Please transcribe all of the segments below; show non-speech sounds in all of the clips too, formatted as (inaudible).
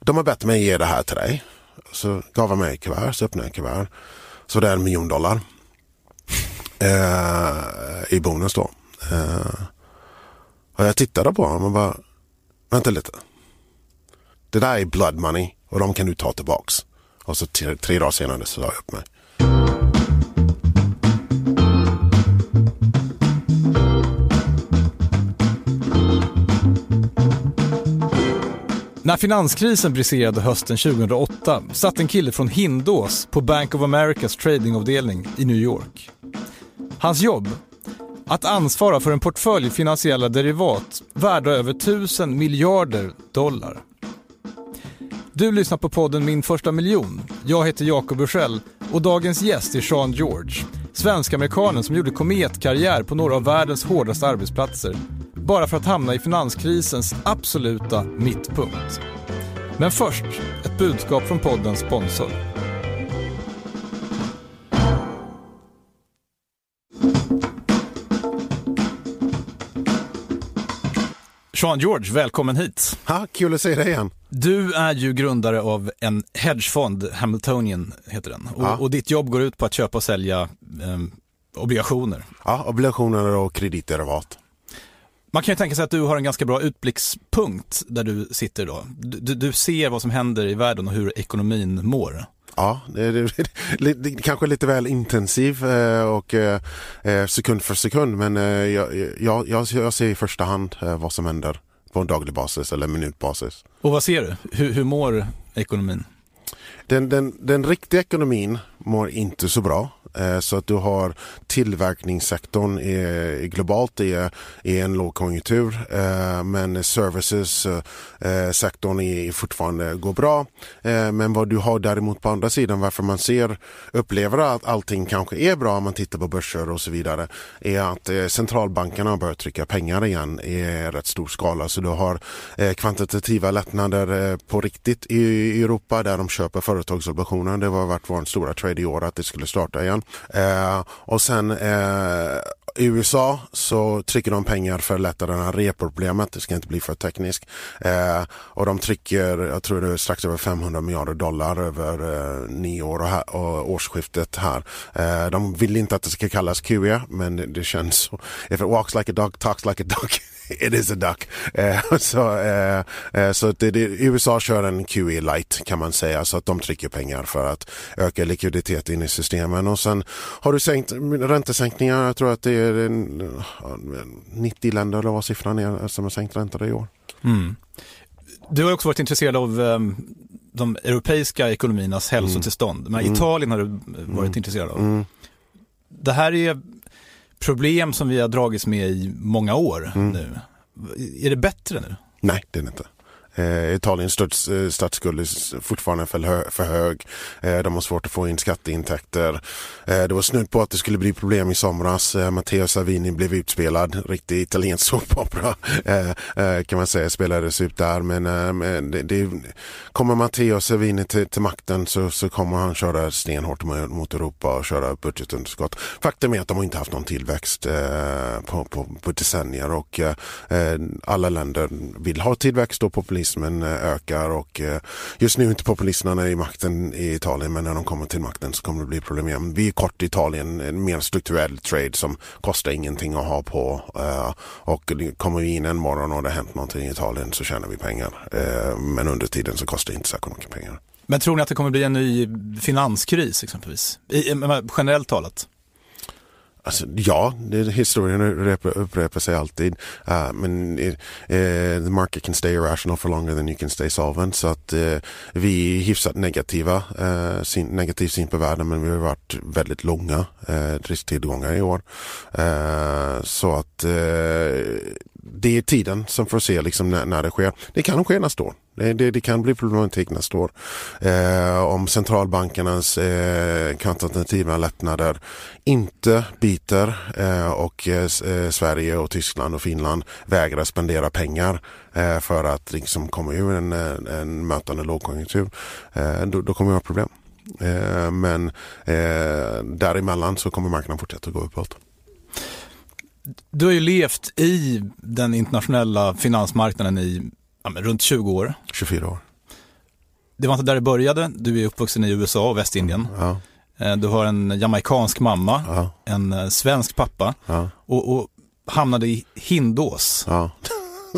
de har bett mig ge det här till dig. Så gav han mig ett kuvert, så öppnade jag kuvert. Så det är en miljon dollar. Eh, I bonus då. Eh, och jag tittade på honom och bara, vänta lite. Det där är blood money och de kan du ta tillbaks. Och så tre, tre dagar senare så sa jag upp mig. När finanskrisen briserade hösten 2008 satt en kille från Hindås på Bank of Americas tradingavdelning i New York. Hans jobb? Att ansvara för en portfölj finansiella derivat värda över 1000 miljarder dollar. Du lyssnar på podden Min första miljon. Jag heter Jakob Bursell och dagens gäst är Sean George, svensk-amerikanen som gjorde kometkarriär på några av världens hårdaste arbetsplatser bara för att hamna i finanskrisens absoluta mittpunkt. Men först, ett budskap från poddens sponsor. Sean George, välkommen hit. Ha, kul att se dig igen. Du är ju grundare av en hedgefond, Hamiltonian heter den. Och, Ja. och ditt jobb går ut på att köpa och sälja ehm, obligationer. Ja, obligationer och kreditderivat. Man kan ju tänka sig att du har en ganska bra utblickspunkt där du sitter då. Du, du- ser vad som händer i världen och hur ekonomin mår. Ja, det är, det, det, det, (laughs) kanske lite väl intensiv eh, och eh, eh, sekund för sekund men jag, jag, jag, ser i första hand vad som händer på en daglig basis eller minutbasis. Och vad ser du? Hur, hur mår ekonomin? Den, den, den riktiga ekonomin mår inte så bra. Eh, så att du har tillverkningssektorn är, globalt är, är en lågkonjunktur eh, men services-sektorn eh, är fortfarande går bra. Men vad du har däremot på andra sidan varför man ser upplever att allting kanske är bra om man tittar på börser och så vidare är att centralbankerna har börjat trycka pengar igen i rätt stor skala. Så du har kvantitativa lättnader på riktigt i, i Europa där de köper företagsobligationer. Det har varit vår stora trade i år att det skulle starta igen. Eh, och sen eh, i USA så trycker de pengar för att lätta det här reproblemet. Det ska inte bli för tekniskt. Eh, och de trycker, jag tror det är strax över 500 miljarder dollar över eh, nio år och, här, och årsskiftet här. Eh, de vill inte att det ska kallas QE men det, det känns så. If it walks like a dog, talks like a dog. (laughs) It is a duck. Eh, (laughs) så eh, eh så det, det, USA kör en QE light kan man säga så att de trycker pengar för att öka likviditet in i systemen och sen har du sänkt räntesänkningar. Jag tror att det är en, ja, 90 länder eller vad siffran är som har sänkt räntor i år. Mm. Du har också varit intresserad av ehm, de europeiska ekonomiernas hälsotillstånd. Men Mm. Italien har du varit intresserad av. Mm. Det här är problem som vi har dragits med i många år Mm. nu. Är det bättre nu? Nej, det är det inte. Eh, Italiens stats, eh, statsskuld är fortfarande för, hö, för hög. Eh, de har svårt att få in skatteintäkter. Eh, det var snudd på att det skulle bli problem i somras. Eh, Matteo Salvini blev utspelad. Riktig italiensk (laughs) såpopera eh, kan man säga spelades ut där. Men, det, det, kommer Matteo Salvini till, till makten så, så kommer han köra stenhårt mot, Europa och köra budgetunderskott. Faktum är att de inte haft någon tillväxt på, på, på decennier och alla länder vill ha tillväxt och populism populismen eh, ökar och eh, just nu är inte populisterna i makten i Italien men när de kommer till makten så kommer det bli problem igen. Vi är kort i Italien, en mer strukturell trade som kostar ingenting att ha på eh, och kommer vi in en morgon och det har hänt någonting i Italien så tjänar vi pengar. Men under tiden så kostar det inte särskilt mycket pengar. Men tror ni att det kommer bli en ny finanskris exempelvis? I, generellt talat. Alltså, ja, det, historien upprepar, sig alltid. Uh, men uh, the market can stay irrational for longer than you can stay solvent. Så att uh, vi är hyfsat negativa, uh, sin, negativ syn på världen men vi har varit väldigt långa uh, risktillgångar i år. Uh, så att det är tiden som får se liksom när, när det sker. Det kan ske nästa år. Det, det, det kan bli problematik nästa år. Eh, om centralbankernas eh, kvantitativa lättnader inte biter eh, och eh, eh Sverige och Tyskland och Finland vägrar spendera pengar eh, för att liksom komma ur en, en, en mötande lågkonjunktur, eh, då, då kommer vi ha problem. Eh, men eh, däremellan så kommer marknaden fortsätta gå uppåt. Du har ju levt i den internationella finansmarknaden i ja, runt 20 år. 24 år. det var inte där det började. Du är uppvuxen i USA och Västindien. Ja, Eh, Du har en jamaikansk mamma, ja, en eh, svensk pappa och, och hamnade i Hindås.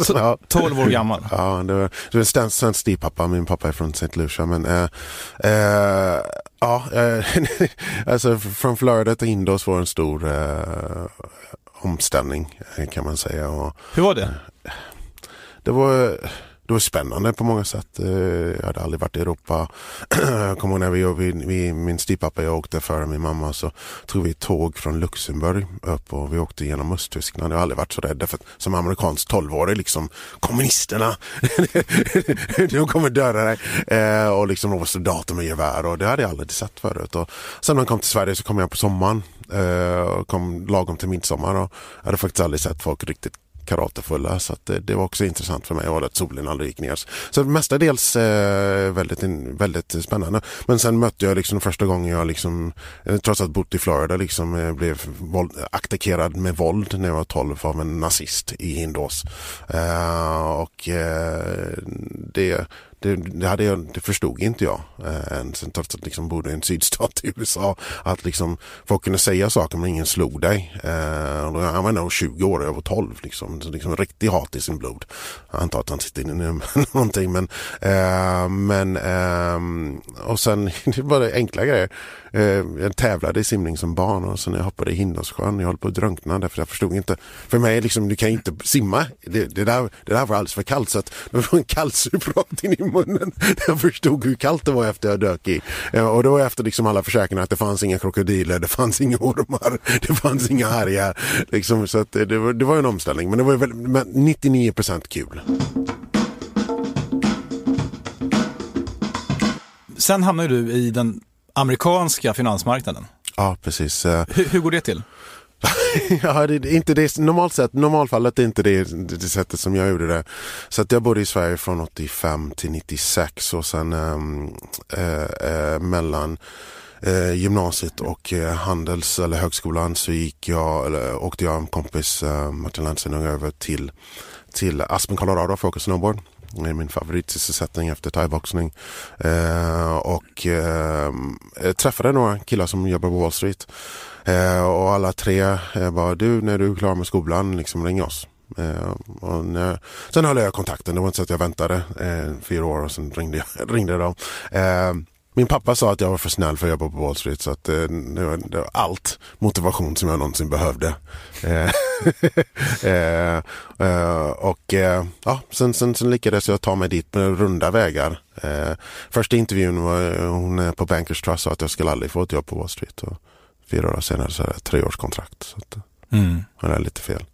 Så- ja. 12 år gammal. Ja, det var, det var en svensk, styvpappa. Min pappa är från St. Lucia. Men eh, eh, ja, eh, (laughs) alltså från Florida till Hindås var en stor eh, omställning eh, kan man säga. Och Hur var det? det var det var spännande på många sätt. Eh, jag hade aldrig varit i Europa. Jag (clears throat) kommer ihåg när vi, vi, vi min styvpappa och jag åkte före min mamma så tog vi ett tåg från Luxemburg upp och vi åkte genom Östtyskland. Jag har aldrig varit så rädd för att som amerikansk tolvårig liksom kommunisterna, (laughs) de kommer döda dig. Eh, och liksom de var soldater med gevär och det hade jag aldrig sett förut. Och sen när jag kom till Sverige så kom jag på sommaren eh, och kom lagom till midsommar och jag hade faktiskt aldrig sett folk riktigt karatefulla så att det, det var också intressant för mig och att solen aldrig gick ner. Så mestadels eh, väldigt, väldigt spännande. Men sen mötte jag liksom första gången jag liksom, eh, trots att bott i Florida liksom eh, blev våld, attackerad med våld när jag var 12 av en nazist i Hindås. Eh, och eh, det det, det, hade jag, det förstod inte jag eh, sen trots att liksom bodde i en sydstat i USA. Att liksom folk kunde säga saker men ingen slog dig. Eh, och då, han var nog 20 år, och jag var 12 liksom. Så liksom riktig hat i sin blod. Jag antar att han sitter inne nu (laughs) med någonting men, eh, men ehm, och sen (laughs) det var det enkla grejer. Eh, jag tävlade i simning som barn och sen när jag hoppade i Hindåssjön, jag höll på att drunkna därför jag förstod inte. För mig liksom, du kan ju inte simma. Det, det, där, det där var alldeles för kallt så att det var en kallsup rakt in i munnen. (laughs) Jag förstod hur kallt det var efter jag dök i. Eh, och då efter liksom alla försäkringar att det fanns inga krokodiler, det fanns inga ormar, (laughs) det fanns inga hajar. Liksom, så att det, det, var, det var en omställning men det var men 99% kul. Sen hamnar ju du i den amerikanska finansmarknaden. Ja, precis. Eh, Hur, hur går det till? (laughs) ja, det, inte det, normalt sett, normalfallet är inte det, det, det sättet som jag gjorde det. Så att jag bodde i Sverige från 85 till 96 och sen ehm, eh, eh, mellan eh, gymnasiet och eh, handels eller högskolan så gick jag, eller åkte jag och en kompis, eh, Martin Landsson, över till, till Aspen, Colorado för att åka snowboard. Det är min favoritsysselsättning efter thaiboxning. Eh, och eh, jag träffade några killar som jobbar på Wall Street. Eh, och alla tre eh, bara, du när du är klar med skolan, liksom ring oss. Eh, och när, sen höll jag kontakten, det var inte så att jag väntade eh, fyra år och sen ringde jag. (laughs) ringde de. Eh, min pappa sa att jag var för snäll för att jobba på Wall Street så att eh, det, var, det var allt motivation som jag någonsin behövde. Eh, (laughs) eh, eh, och ja, sen, sen, sen lyckades jag ta mig dit med runda vägar. Första intervjun var hon på Bankers Trust sa att jag skulle aldrig få ett jobb på Wall Street. Och fyra år senare så är det treårskontrakt. Så att, Mm. det är lite fel.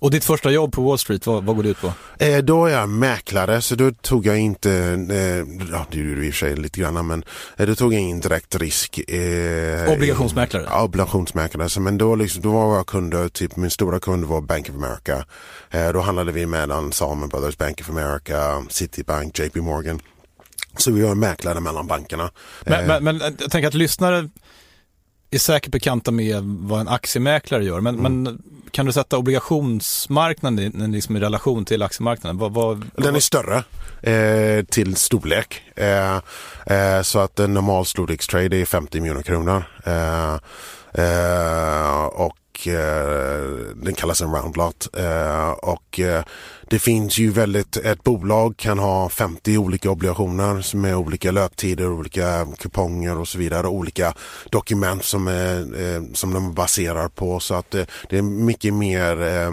Och ditt första jobb på Wall Street, vad, vad går det ut på? Eh, då är jag mäklare så då tog jag inte, eh, ja det gjorde du i och för sig lite grann men eh, då tog jag ingen direkt risk. Eh, Obligationsmäklare? Ja, obligationsmäklare. Så, men då, liksom, då var jag kunder, typ min stora kund var Bank of America. Eh, då handlade vi mellan Salmon Brothers, Bank of America, Citibank, JP Morgan. Så vi var mäklare mellan bankerna. Men, Eh, men, men jag tänker att lyssnare är säkert bekanta med vad en aktiemäklare gör, men, Mm. men kan du sätta obligationsmarknaden liksom i relation till aktiemarknaden? Vad, vad, Den är större eh, till storlek. Eh, eh, så att en normal storlekstrade är 50 miljoner kronor. Eh, eh, och eh, den kallas en RoundLot. Eh, och eh, det finns ju väldigt, ett bolag kan ha 50 olika obligationer med olika löptider, olika kuponger och så vidare. Olika dokument som, är, eh, som de baserar på. Så att eh, det är mycket mer eh,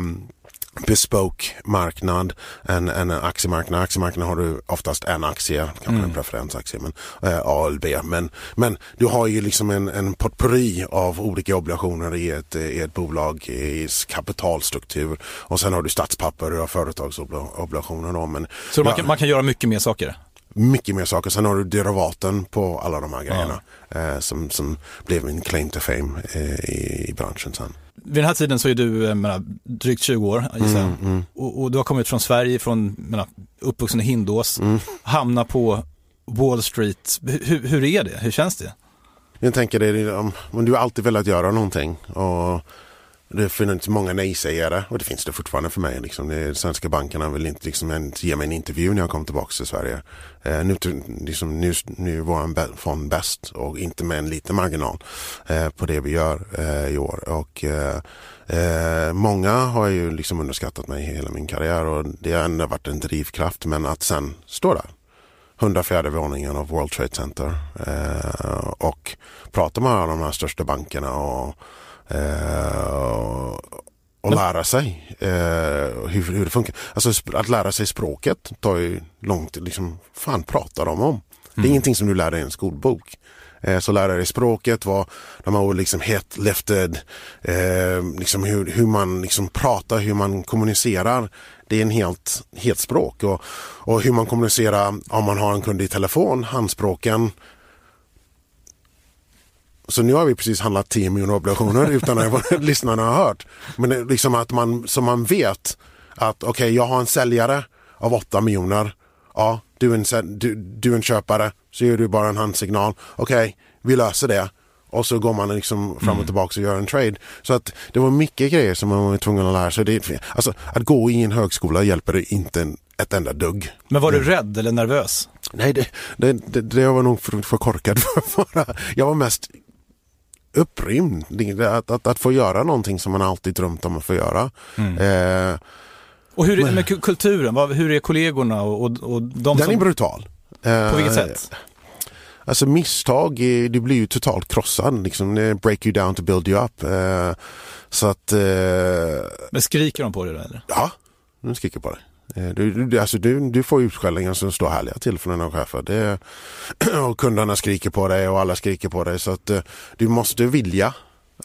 bespoke marknad än, en aktiemarknad. Aktiemarknaden har du oftast en aktie, kanske en preferensaktie, men eh, A eller B. Men, men du har ju liksom en, en potpurri av olika obligationer i ett, i ett bolag i kapitalstruktur. Och sen har du statspapper, har företagsobligationer. Då, men så man Ja. kan, man kan göra mycket mer saker? mycket mer saker. Sen har du derivaten på alla de här grejerna eh, som, som blev min claim to fame eh, i, i branschen sen. Vid den här tiden så är du jag menar, drygt 20 år, gissar jag. Mm, Och, och du har kommit från Sverige, från menar, uppvuxen i Hindås, mm. hamna på Wall Street. Hur, hur är det? Hur känns det? Jag tänker det, om du har alltid velat göra någonting och det finns många nej-sägare och det finns det fortfarande för mig. Liksom. De svenska bankerna vill inte liksom, ge mig en intervju när jag kommer tillbaka till Sverige. Eh, nu, liksom, nu, nu är vår fond bäst och inte med en liten marginal eh, på det vi gör eh, i år. Och, eh, eh, många har ju liksom underskattat mig hela min karriär och det har ändå varit en drivkraft men att sen stå där 104 våningen av World Trade Center eh, och prata med alla de här största bankerna och Eh, och lära sig eh, hur, hur det funkar. Alltså att lära sig språket tar ju långt, liksom, fan pratar de om? Det är mm. ingenting som du lär dig i en skolbok. Eh, så lära dig språket, vad de har liksom het lifted, eh, liksom hur, hur man liksom pratar, hur man kommunicerar. Det är en helt, helt språk och, och hur man kommunicerar om man har en kund i telefon, handspråken, så nu har vi precis handlat 10 miljoner obligationer utan att (laughs) lyssnarna har hört. Men liksom att man, så man vet att okej, okay, jag har en säljare av 8 miljoner. Ja, du är, en, du, du är en köpare, så gör du bara en handsignal. Okej, okay, vi löser det. Och så går man liksom fram och mm. tillbaka och gör en trade. Så att det var mycket grejer som man var tvungen att lära sig. Det, alltså, att gå i en högskola hjälper det inte ett enda dugg. Men var du mm. rädd eller nervös? Nej, det, det, det, det var nog för, för korkad för. Jag var mest upprymd. Att, att, att få göra någonting som man alltid drömt om att få göra. Mm. Eh, och hur är med kulturen? Hur är kollegorna och, och, de Den som... är brutal. På vilket eh, sätt? Alltså misstag, du blir ju totalt krossad. Liksom, break you down to build you up. Eh, så att... Eh, Men skriker de på dig då eller? Ja, de skriker på dig. Eh, du, du, alltså du, du får utskällningar som står härliga till från dina chefer. Det, (clears throat) och kunderna skriker på dig och alla skriker på dig. Så att uh, du måste vilja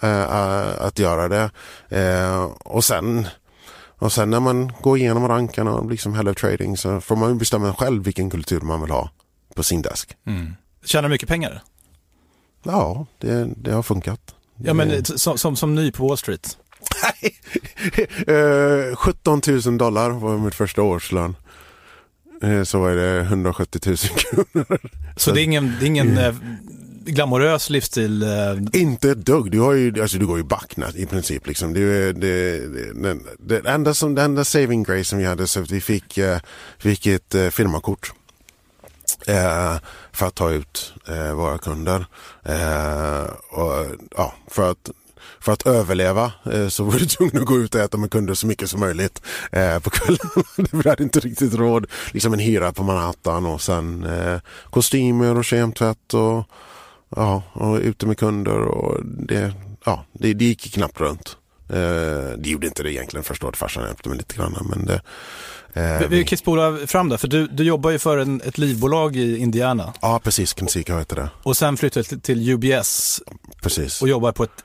uh, att göra det. Uh, och sen och sen när man går igenom rankarna och liksom Head of Trading så får man bestämma själv vilken kultur man vill ha på sin desk. Mm. Tjänar mycket pengar? Ja, det, det har funkat. Ja, men som, som, som ny på Wall Street? Nej, (laughs) 17 000 dollar var mitt första årslön. Eh, så var det 170 000 (laughs) kronor. Så det är ingen, det är ingen eh, glamorös livsstil? Eh... Inte ett dugg. Du, har ju, alltså, du går ju back i princip. Liksom. Det, det, det, det, enda som, det enda saving grace som vi hade så att vi fick, fick ett firmakort. För att ta ut våra kunder. och, ja, för att för att överleva eh, så var du tvungen att gå ut och äta med kunder så mycket som möjligt eh, på kvällen. (laughs) Vi hade inte riktigt råd. Liksom en hyra på Manhattan och sen eh, kostymer och kemtvätt och, ja, och ute med kunder och det, ja, det, det gick knappt runt. Eh, det gjorde inte det egentligen första året, farsan hjälpte mig lite grann. Men det, eh, vi kan spola fram där, för du, du jobbar ju för en, ett livbolag i Indiana. Ja, precis. Kensica heter det. Och sen flyttade du till, till UBS. Precis. Och jobbar på ett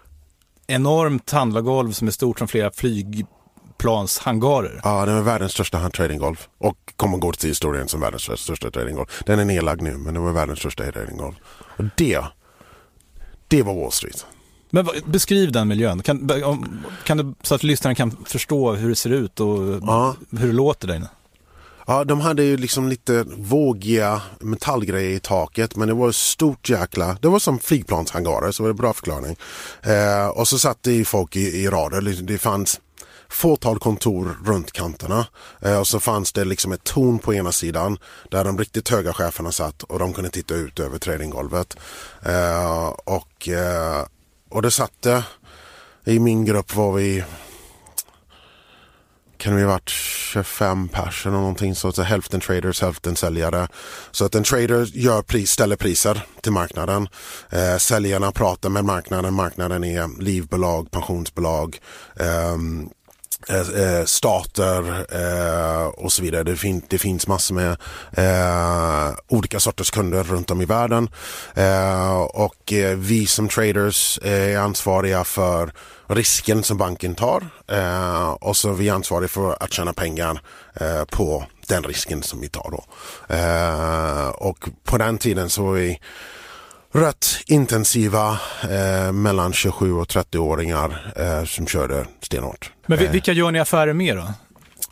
enormt handlargolv som är stort som flera flygplanshangarer. Ja, det är världens största tradinggolv och kommer gå till historien som världens största tradinggolv. Den är nedlagd nu, men det var världens största tradinggolv. Och det, det var Wall Street. Men beskriv den miljön. Kan, kan du, så att lyssnarna kan förstå hur det ser ut och ja. hur det låter där inne? Ja, de hade ju liksom lite vågiga metallgrejer i taket men det var stort jäkla, det var som flygplanshangarer så var det bra förklaring. Eh, och så satt det ju folk i, i rader, det fanns fåtal kontor runt kanterna eh, och så fanns det liksom ett torn på ena sidan där de riktigt höga cheferna satt och de kunde titta ut över tradinggolvet. Eh, och, eh, och det satt i min grupp var vi kan vi ha varit 25 personer eller någonting. Så att hälften traders, hälften säljare. Så att en trader gör pris, ställer priser till marknaden. Eh, säljarna pratar med marknaden. Marknaden är livbolag, pensionsbolag. Eh, Eh, eh, stater eh, och så vidare. Det, fin det finns massor med eh, olika sorters kunder runt om i världen. Eh, och eh, vi som traders eh, är ansvariga för risken som banken tar eh, och så är vi ansvariga för att tjäna pengar eh, på den risken som vi tar. Då. Eh, och på den tiden så var vi rätt intensiva eh, mellan 27 och 30-åringar eh, som körde stenhårt. Men vilka gör ni affärer med då?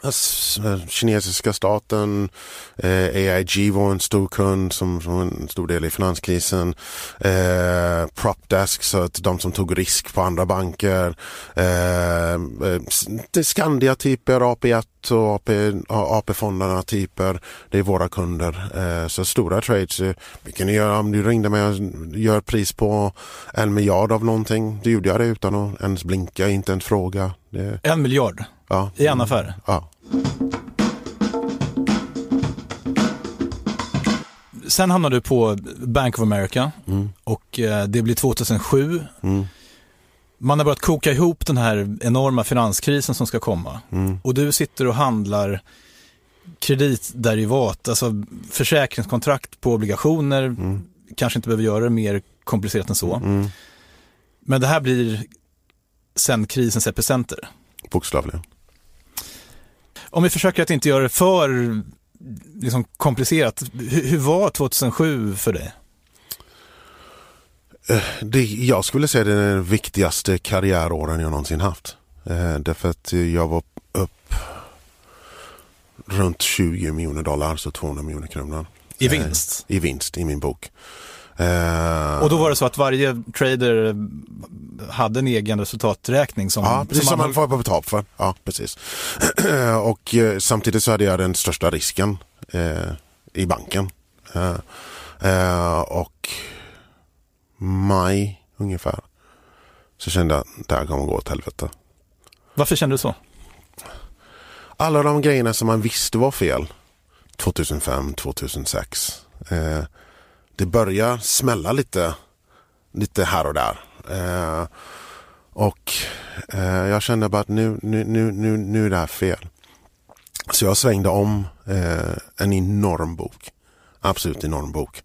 Alltså, eh, kinesiska staten, eh, AIG var en stor kund som, som en stor del i finanskrisen. Eh, Propdesk, så att de som tog risk på andra banker. Eh, eh Skandia-typer, AP1 och AP, AP-fonderna typer. Det är våra kunder. Eh, så stora trades. Eh, vi kan göra, om du ringde mig och gör pris på en miljard av någonting. Då gjorde jag det utan att ens blinka, inte ens fråga. Det... En miljard? Ja. I en affär? Ja. Sen hamnade du på Bank of America mm. och eh, det blir 2007. Mm. Man har börjat koka ihop den här enorma finanskrisen som ska komma. Mm. Och du sitter och handlar kreditderivat, alltså försäkringskontrakt på obligationer. Mm. Kanske inte behöver göra det mer komplicerat än så. Mm. Men det här blir sen krisens epicenter. Bokstavligen. Om vi försöker att inte göra det för liksom, komplicerat, hur, hur var 2007 för dig? Eh, det, jag skulle säga det är den viktigaste karriäråren jag någonsin haft. Eh, därför att jag var upp runt 20 miljoner dollar, så 200 miljoner kronor. I vinst? Eh, I vinst i min bok. Eh, och då var det så att varje trader hade en egen resultaträkning som, ja, precis som, man, får på betalt för. Ja, precis. (clears throat) och eh, samtidigt så hade jag den största risken eh, i banken. Eh, eh och maj ungefär så kände jag att det här kommer gå åt helvete. Varför kände du så? Alla de grejerna som man visste var fel 2005, 2006. Det börjar smälla lite, lite här och där. Eh, och eh, jag kände bara att nu, nu, nu, nu, nu är det här fel. Så jag svängde om eh, en enorm bok. Absolut enorm bok.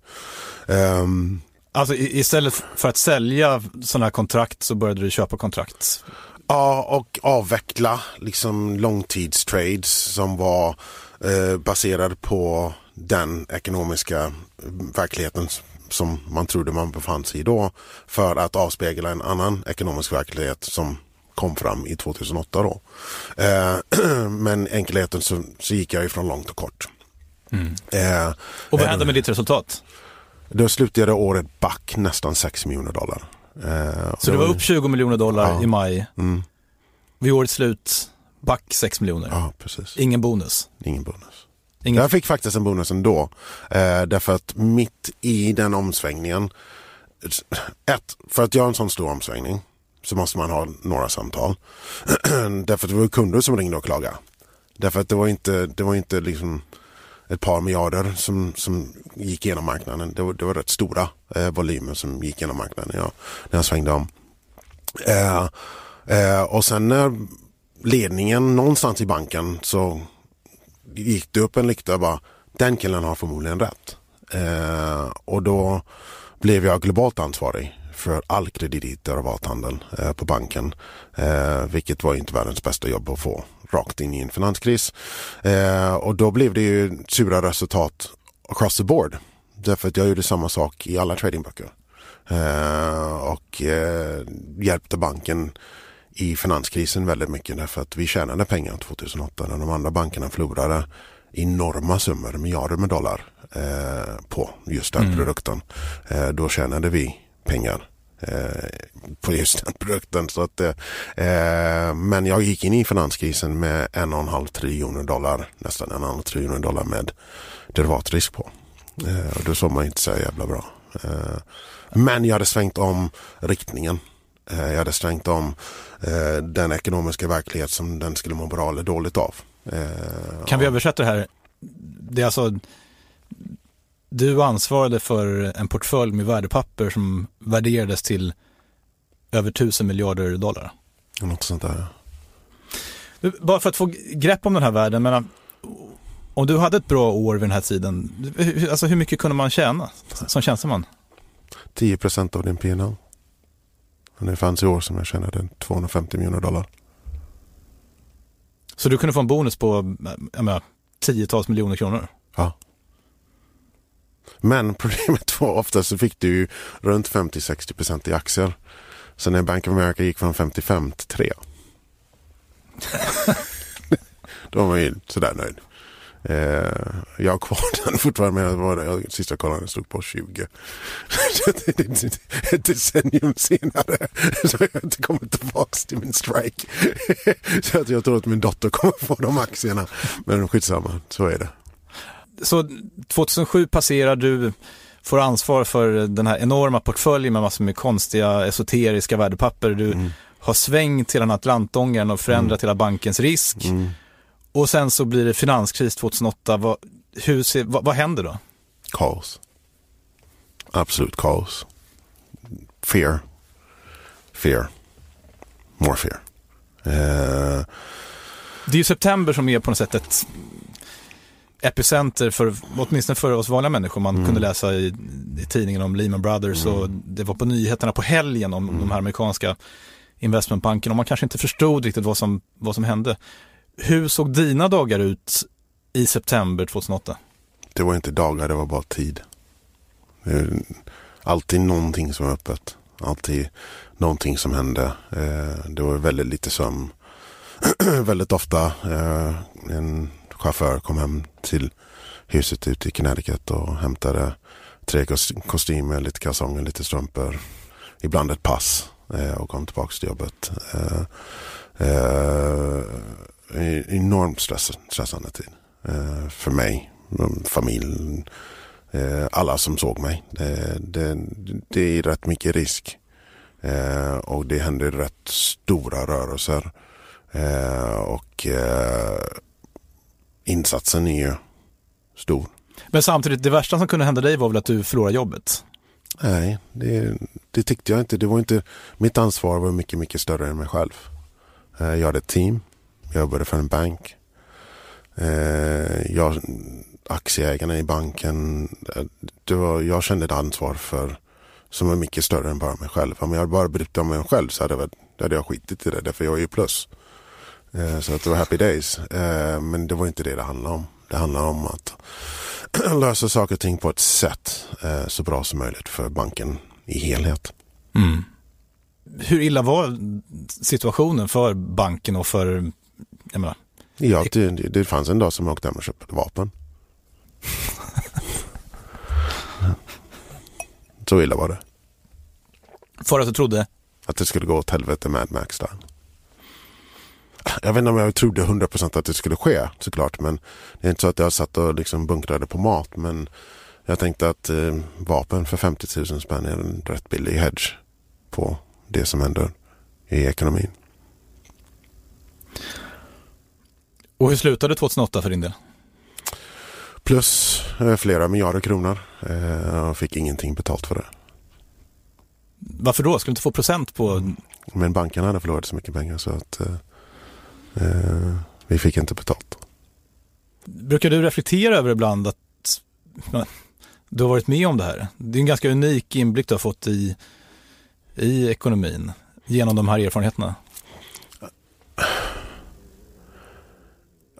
Um, alltså istället för att sälja sådana här kontrakt så började du köpa kontrakt? Ja, och avveckla liksom långtidstrades som var eh, baserade på den ekonomiska verkligheten som man trodde man befann sig i då för att avspegla en annan ekonomisk verklighet som kom fram i 2008 då. Eh, (clears throat) men enkelheten så, så gick jag ifrån långt och kort. Mm. Eh, och vad hände med ditt resultat? Då slutade året back nästan 6 miljoner dollar. Eh, så du var upp 20 miljoner dollar ja. i maj. Mm. Vid årets slut back 6 miljoner. Ja, precis. Ingen bonus. Ingen bonus. Inget. Jag fick faktiskt en bonus ändå. Eh, därför att mitt i den omsvängningen. Ett, för att göra en sån stor omsvängning så måste man ha några samtal. (clears throat) därför att det var kunder som ringde och klagade. Därför att det var inte, det var inte liksom ett par miljarder som, som gick igenom marknaden. Det var, det var rätt stora eh, volymer som gick igenom marknaden när jag, när jag svängde om. Eh, eh, och sen när ledningen någonstans i banken så gick det upp en lykta och bara den killen har förmodligen rätt. Eh, och då blev jag globalt ansvarig för all kreditderivathandel eh, på banken. Eh, vilket var inte världens bästa jobb att få rakt in i en finanskris. Eh, och då blev det ju sura resultat across the board. Därför att jag gjorde samma sak i alla tradingböcker. Eh, och eh, hjälpte banken i finanskrisen väldigt mycket därför att vi tjänade pengar 2008 när de andra bankerna förlorade enorma summor, miljarder med dollar eh, på just den mm. produkten. Eh, då tjänade vi pengar eh, på just den produkten. Så att, eh, men jag gick in i finanskrisen med en och en halv triljoner dollar, nästan en och en halv triljoner dollar med derivatrisk på. Eh, och då såg man inte så jävla bra. Eh, men jag hade svängt om riktningen. Jag hade svängt om eh, den ekonomiska verklighet som den skulle må bra eller dåligt av. Eh, kan vi översätta det här? Det är alltså, du ansvarade för en portfölj med värdepapper som värderades till över tusen miljarder dollar. Något sånt där. Bara för att få grepp om den här världen, men om du hade ett bra år vid den här tiden, alltså hur mycket kunde man tjäna som tjänsteman? 10 procent av din P&L. Men det fanns i år som jag tjänade 250 miljoner dollar. Så du kunde få en bonus på menar, tiotals miljoner kronor? Ja. Men (laughs) problemet var ofta så fick du ju runt 50-60% i aktier. Så när Bank of America gick från 55 till 3. (laughs) då var man ju sådär nöjd. Eh, jag har kvar (laughs) den fortfarande men jag var där, sista jag kollade den stod på 20. (laughs) Ett decennium senare (laughs) så har jag inte kommit tillbaka till min strike. så att jag tror att min dotter kommer få de aktierna. Men skitsamma, så är det. Så 2007 passerar du får ansvar för den här enorma portföljen med massor med konstiga esoteriska värdepapper. Du mm. har svängt hela Atlantångaren och förändrat mm. hela bankens risk. Mm. Och sen så blir det finanskris 2008. Vad, hur ser, vad, vad händer då? Kaos. Absolut kaos. Fear. Fear. More fear. Uh... Det är ju september som är på något sätt ett epicenter för, åtminstone för oss vanliga människor. Man mm. kunde läsa i, i, tidningen om Lehman Brothers mm. och det var på nyheterna på helgen om mm. de här amerikanska investmentbankerna och man kanske inte förstod riktigt vad som, vad som hände. Hur såg dina dagar ut i september 2008? Det var inte dagar, det var bara tid. Alltid någonting som var öppet. Alltid någonting som hände. Eh, det var väldigt lite sömn. (clears throat) väldigt ofta eh, en chaufför kom hem till huset ute i Connecticut och hämtade tre kostymer, lite kalsonger, lite strumpor. Ibland ett pass eh, och kom tillbaka till jobbet enormt stress, stressande tid. Eh, för mig, familjen, eh, alla som såg mig. Det, det, det är rätt mycket risk. Eh, och det händer rätt stora rörelser. Och insatsen är ju stor. Men samtidigt, det värsta som kunde hända dig var väl att du förlorade jobbet? Nej, det, det tyckte jag inte. Det var inte. Mitt ansvar var mycket, mycket större än mig själv. Jag hade ett team. Jag jobbade för en bank. Eh, jag, aktieägarna i banken. Eh, det var, jag kände ett ansvar för som var mycket större än bara mig själv. Om jag hade bara brytt mig om mig själv så hade jag, hade jag skitit i det. Därför jag är ju plus. Eh, så att det var happy days. Eh, men det var inte det det handlade om. Det handlar om att (clears throat) lösa saker och ting på ett sätt eh, så bra som möjligt för banken i helhet. Mm. Hur illa var situationen för banken och för jag menar, ja, det, det fanns en dag som jag åkte hem och köpte vapen. Så illa var det. För att du trodde? Att det skulle gå åt helvete med Max där. Jag vet inte om jag trodde 100% att det skulle ske såklart. Men det är inte så att jag satt och liksom bunkrade på mat. Men jag tänkte att eh, vapen för 50 000 spänn är en rätt billig hedge på det som händer i ekonomin. Och hur slutade 2008 för din del? Plus eh, flera miljarder kronor. Eh, och fick ingenting betalt för det. Varför då? Skulle du inte få procent på? Men banken hade förlorat så mycket pengar så att eh, eh, vi fick inte betalt. Brukar du reflektera över ibland att du har varit med om det här? Det är en ganska unik inblick du har fått i, i ekonomin genom de här erfarenheterna.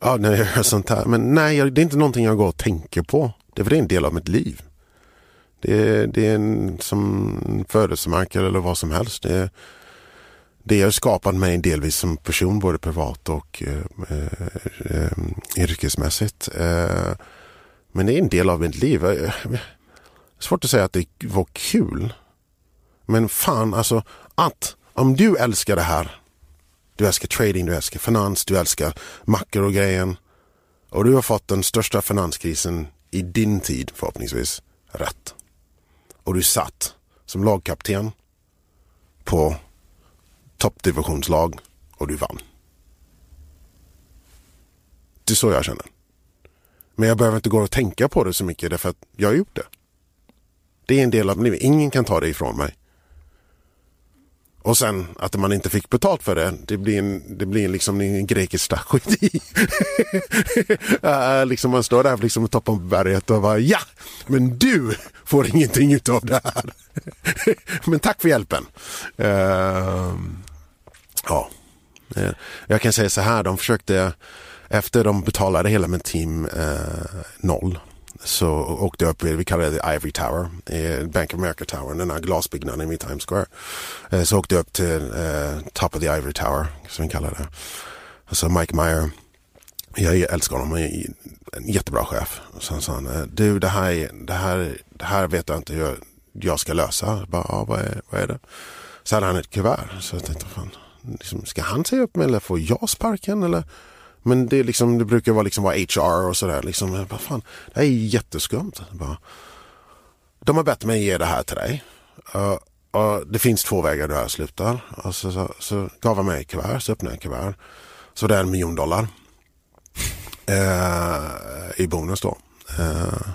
Ja, när jag gör sånt här. Men nej, det är inte någonting jag går och tänker på. Det är en del av mitt liv. Det är, det är en som födelsemärke eller vad som helst. Det, det har skapat mig delvis som person både privat och eh, eh, eh yrkesmässigt. Eh, men det är en del av mitt liv. Eh, svårt att säga att det var kul. Men fan alltså att om du älskar det här du älskar trading, du älskar finans, du älskar mackor och grejen. Och du har fått den största finanskrisen i din tid förhoppningsvis rätt. Och du satt som lagkapten på toppdivisionslag och du vann. Det är så jag känner. Men jag behöver inte gå och tänka på det så mycket därför att jag har gjort det. Det är en del av livet. Ingen kan ta det ifrån mig. Och sen att man inte fick betalt för det, det blir en, det blir liksom en grekisk tragedi. (laughs) uh, liksom man står där liksom på toppen på berget och bara ja, men du får ingenting utav det här. (laughs) men tack för hjälpen. Uh, ja, eh, jag kan säga så här, de försökte efter de betalade hela med team uh, noll så åkte jag upp, vi kallar det Ivory Tower, Bank of America Tower, den här glasbyggnaden i Times Square. Eh, så åkte jag upp till eh, Top of the Ivory Tower, som vi kallar det. Så Mike Meyer Jag älskar honom, han är en jättebra chef. Och sen sa han, du det här, det här, det här vet jag inte hur jag ska lösa. Jag bara, ah, vad, är, vad är det? Så hade han ett kuvert. Så jag tänkte, fan, liksom, ska han säga upp mig eller får jag sparken? Eller? Men det, liksom, det brukar vara, liksom, vara HR och sådär. Liksom, bara, fan, det här är jätteskumt. Bara, de har bett mig ge det här till dig. Uh, uh, det finns två vägar du här slutar. Och så, så, så gav han mig ett kuvert, så öppnade jag ett kuvert. Så det är en miljon dollar. Uh, I bonus då. Eh,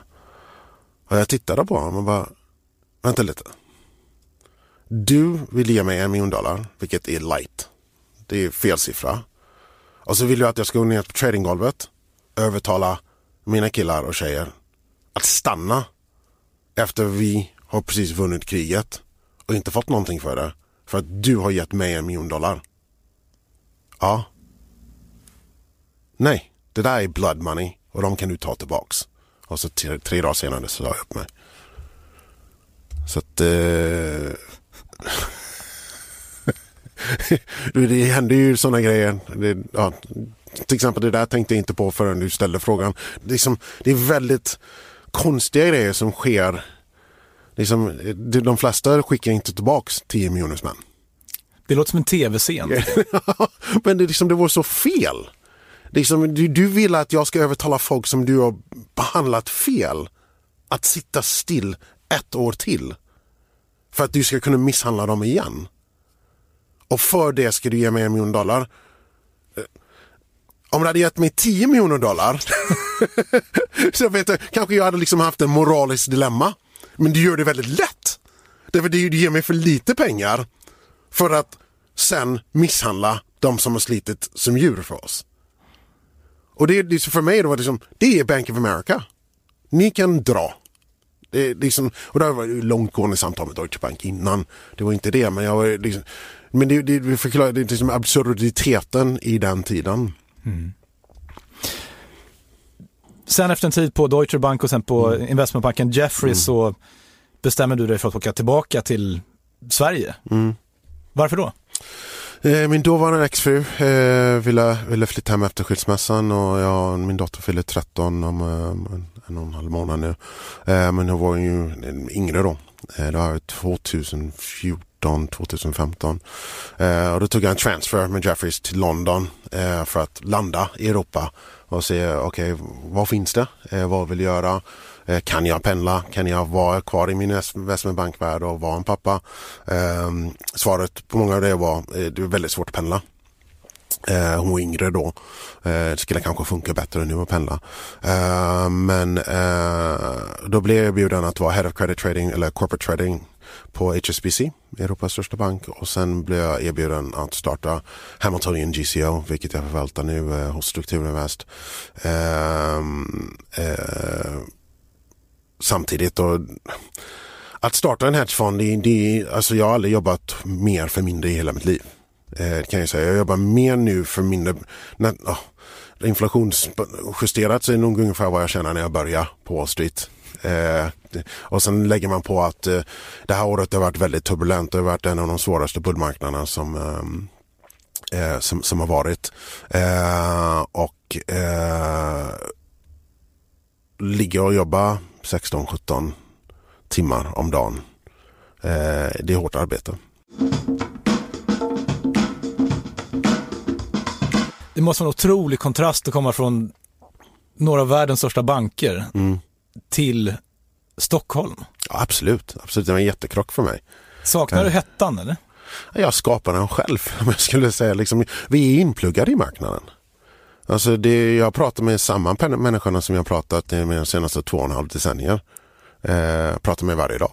och jag tittade på honom och bara, vänta lite. Du vill ge mig en miljon dollar, vilket är light. Det är fel siffra. Och så vill du att jag ska gå ner på tradinggolvet, övertala mina killar och tjejer att stanna efter vi har precis vunnit kriget och inte fått någonting för det. För att du har gett mig en miljon dollar. Ja. Nej, det där är blood money och de kan du ta tillbaks. Och så tre, tre dagar senare så sa jag upp mig. Så att... Eh... (laughs) det händer ju sådana grejer. Det, ja, till exempel det där tänkte jag inte på förrän du ställde frågan. Det är, som, det är väldigt konstiga grejer som sker. Liksom, de flesta skickar inte tillbaks 10 miljoners män. Det låter som en tv-scen. (laughs) Men det, liksom, det var så fel. Liksom, du, du vill att jag ska övertala folk som du har behandlat fel att sitta still ett år till. För att du ska kunna misshandla dem igen. Och för det ska du ge mig en miljon dollar. Eh, om du hade gett mig 10 miljoner dollar (laughs) så vet jag, kanske jag hade liksom haft en moralisk dilemma. Men du gör det väldigt lätt. Därför du ger mig för lite pengar för att sen misshandla de som har slitit som djur för oss. Och det, är liksom för mig då var det liksom, det är Bank of America. Ni kan dra. Det, är liksom, och det var långtgående samtal med Deutsche Bank innan. Det var inte det, men jag var liksom, men det, det förklarar det liksom absurditeten i den tiden. Mm. Sen efter en tid på Deutsche Bank och sen på mm. investmentbanken Jeffries mm. så bestämmer du dig för att åka tillbaka till Sverige. Mm. Varför då? Eh, min dåvarande exfru eh, ville, ville flytta hem efter skilsmässan och jag, min dotter fyller 13 om eh, en, en och en halv månad nu. Eh, men hon var ju yngre då. Eh, det var 2014, 2015. Eh, och då tog jag en transfer med Jeffries till London eh, för att landa i Europa och se okej, okay, vad finns det? Eh, vad vill jag göra? Eh, kan jag pendla? Kan jag vara kvar i min investmentbankvärld och vara en pappa? Ehm, svaret på många av det var eh, det är väldigt svårt att pendla. Eh, hon var yngre då. Eh, det skulle kanske funka bättre nu att pendla. Ehm, men då blev jag erbjuden att vara Head of Credit Trading eller Corporate Trading på HSBC, Europas största bank. Och sen blev jag erbjuden att starta Hamiltonian GCO, vilket jag förvaltar nu eh, hos Strukturinvest. Eh, eh, samtidigt. Och att starta en hedgefond, det, det, alltså jag har aldrig jobbat mer för mindre i hela mitt liv. Eh, kan jag säga. Jag jobbar mer nu för mindre. När, oh, inflationsjusterat så är det nog ungefär vad jag känner när jag börjar på Wall Street. Eh, och sen lägger man på att eh, det här året har varit väldigt turbulent. Det har varit en av de svåraste bullmarknaderna som, ehm, eh, som, som, har varit. Eh, och eh, ligga och jobba 16-17 timmar om dagen. Eh, det är hårt arbete. Det måste vara en otrolig kontrast att komma från några av världens största banker mm. Till Stockholm. Ja, absolut, absolut. Det var en jättekrock för mig. Saknar du eh. hettan eller? Jag skapar den själv (laughs) om jag skulle säga. Liksom, vi är inpluggade i marknaden. Alltså det, jag pratar med samma människorna som jag pratat med de senaste två och en halv decennier. Eh, pratar med varje dag.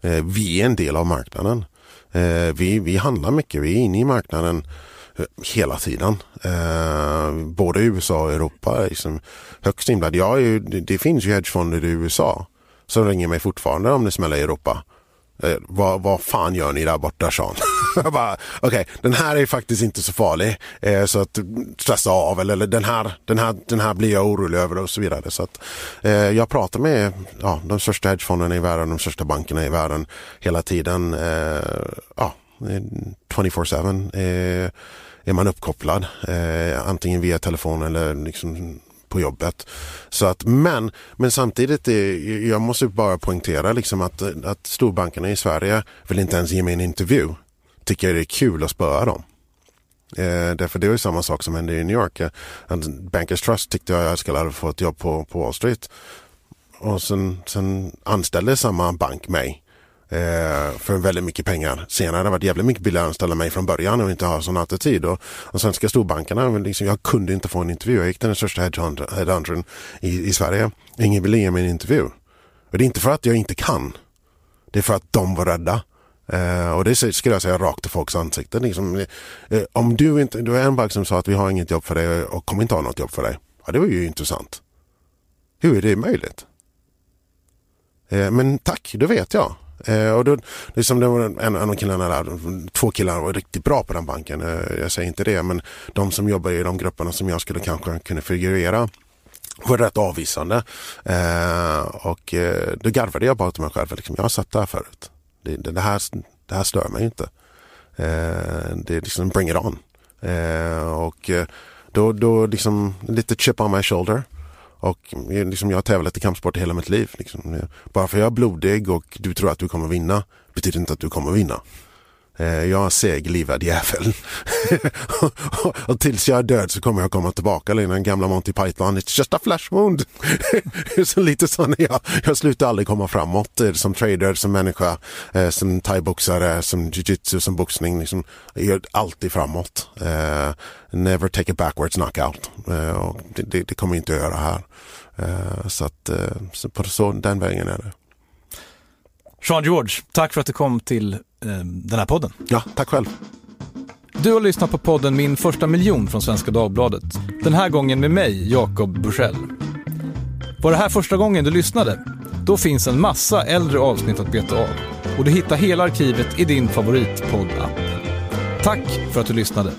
Eh, vi är en del av marknaden. Eh, vi, vi handlar mycket, vi är inne i marknaden hela tiden. Eh, både i USA och Europa. Liksom, högst inblandad. Jag är, det finns ju hedgefonder i USA som ringer mig fortfarande om det smäller i Europa. Eh, vad, vad fan gör ni där borta Sean? (laughs) okej, okay, den här är faktiskt inte så farlig. Eh, så att stressa av eller, eller den, här, den, här, den här blir jag orolig över och så vidare. Så att, eh, jag pratar med ja, de största hedgefonderna i världen, de största bankerna i världen hela tiden. Eh, ja, 24-7. Är man uppkopplad. Eh, antingen via telefon eller liksom på jobbet. Så att, men, men samtidigt, är, jag måste bara poängtera liksom att, att storbankerna i Sverige vill inte ens ge mig en intervju. Tycker det är kul att spöa dem. Eh, därför det var samma sak som hände i New York. Bankers Trust tyckte jag skulle få ett jobb på, på Wall Street. Och sen, sen anställde samma bank mig eh, för väldigt mycket pengar. Senare har varit jävligt mycket billigare att anställa mig från början och inte ha sån attityd. Och, och svenska storbankerna, liksom, jag kunde inte få en intervju. Jag gick till den största headhuntern i, i Sverige. Ingen ville ge mig en intervju. Och det är inte för att jag inte kan. Det är för att de var rädda. Eh, och det skulle jag säga rakt i folks ansikten. Liksom, eh, om du inte, du är en bank som sa att vi har inget jobb för dig och kommer inte ha något jobb för dig. Ja, det var ju intressant. Hur är det möjligt? Eh, men tack, det vet jag. Eh, och då, liksom det var en, en av killarna där, två killar var riktigt bra på den banken. Eh, jag säger inte det, men de som jobbar i de grupperna som jag skulle kanske kunna figurera var rätt avvisande. Eh, och eh, då garvade jag bara till mig själv. Liksom, jag har sett det här förut. Det, det, det, här, det här stör mig inte. Eh, det är liksom bring it on. Eh, och eh, då, då liksom lite chip on my shoulder. Och liksom, jag har tävlat i kampsport i hela mitt liv. Liksom. Bara för jag är blodig och du tror att du kommer vinna betyder inte att du kommer vinna. Eh, jag är en seg, livad jävel. (laughs) och tills jag är död så kommer jag komma tillbaka. Den gamla Monty Python, it's just a flash wound. (laughs) så lite så jag, jag slutar aldrig komma framåt eh, som trader, som människa, eh, som thaiboxare, som jiu-jitsu, som boxning. Liksom, jag är alltid framåt. Eh, never take a backwards knockout. Eh, och det, det, det kommer jag inte att göra här. Eh, så att så på så, den vägen är det. Sean George, tack för att du kom till den här podden. Ja, tack själv. Du har lyssnat på podden Min första miljon från Svenska Dagbladet. Den här gången med mig, Jakob Bursell. Var det här första gången du lyssnade? Då finns en massa äldre avsnitt att beta av. Och du hittar hela arkivet i din favoritpodd-app. Tack för att du lyssnade.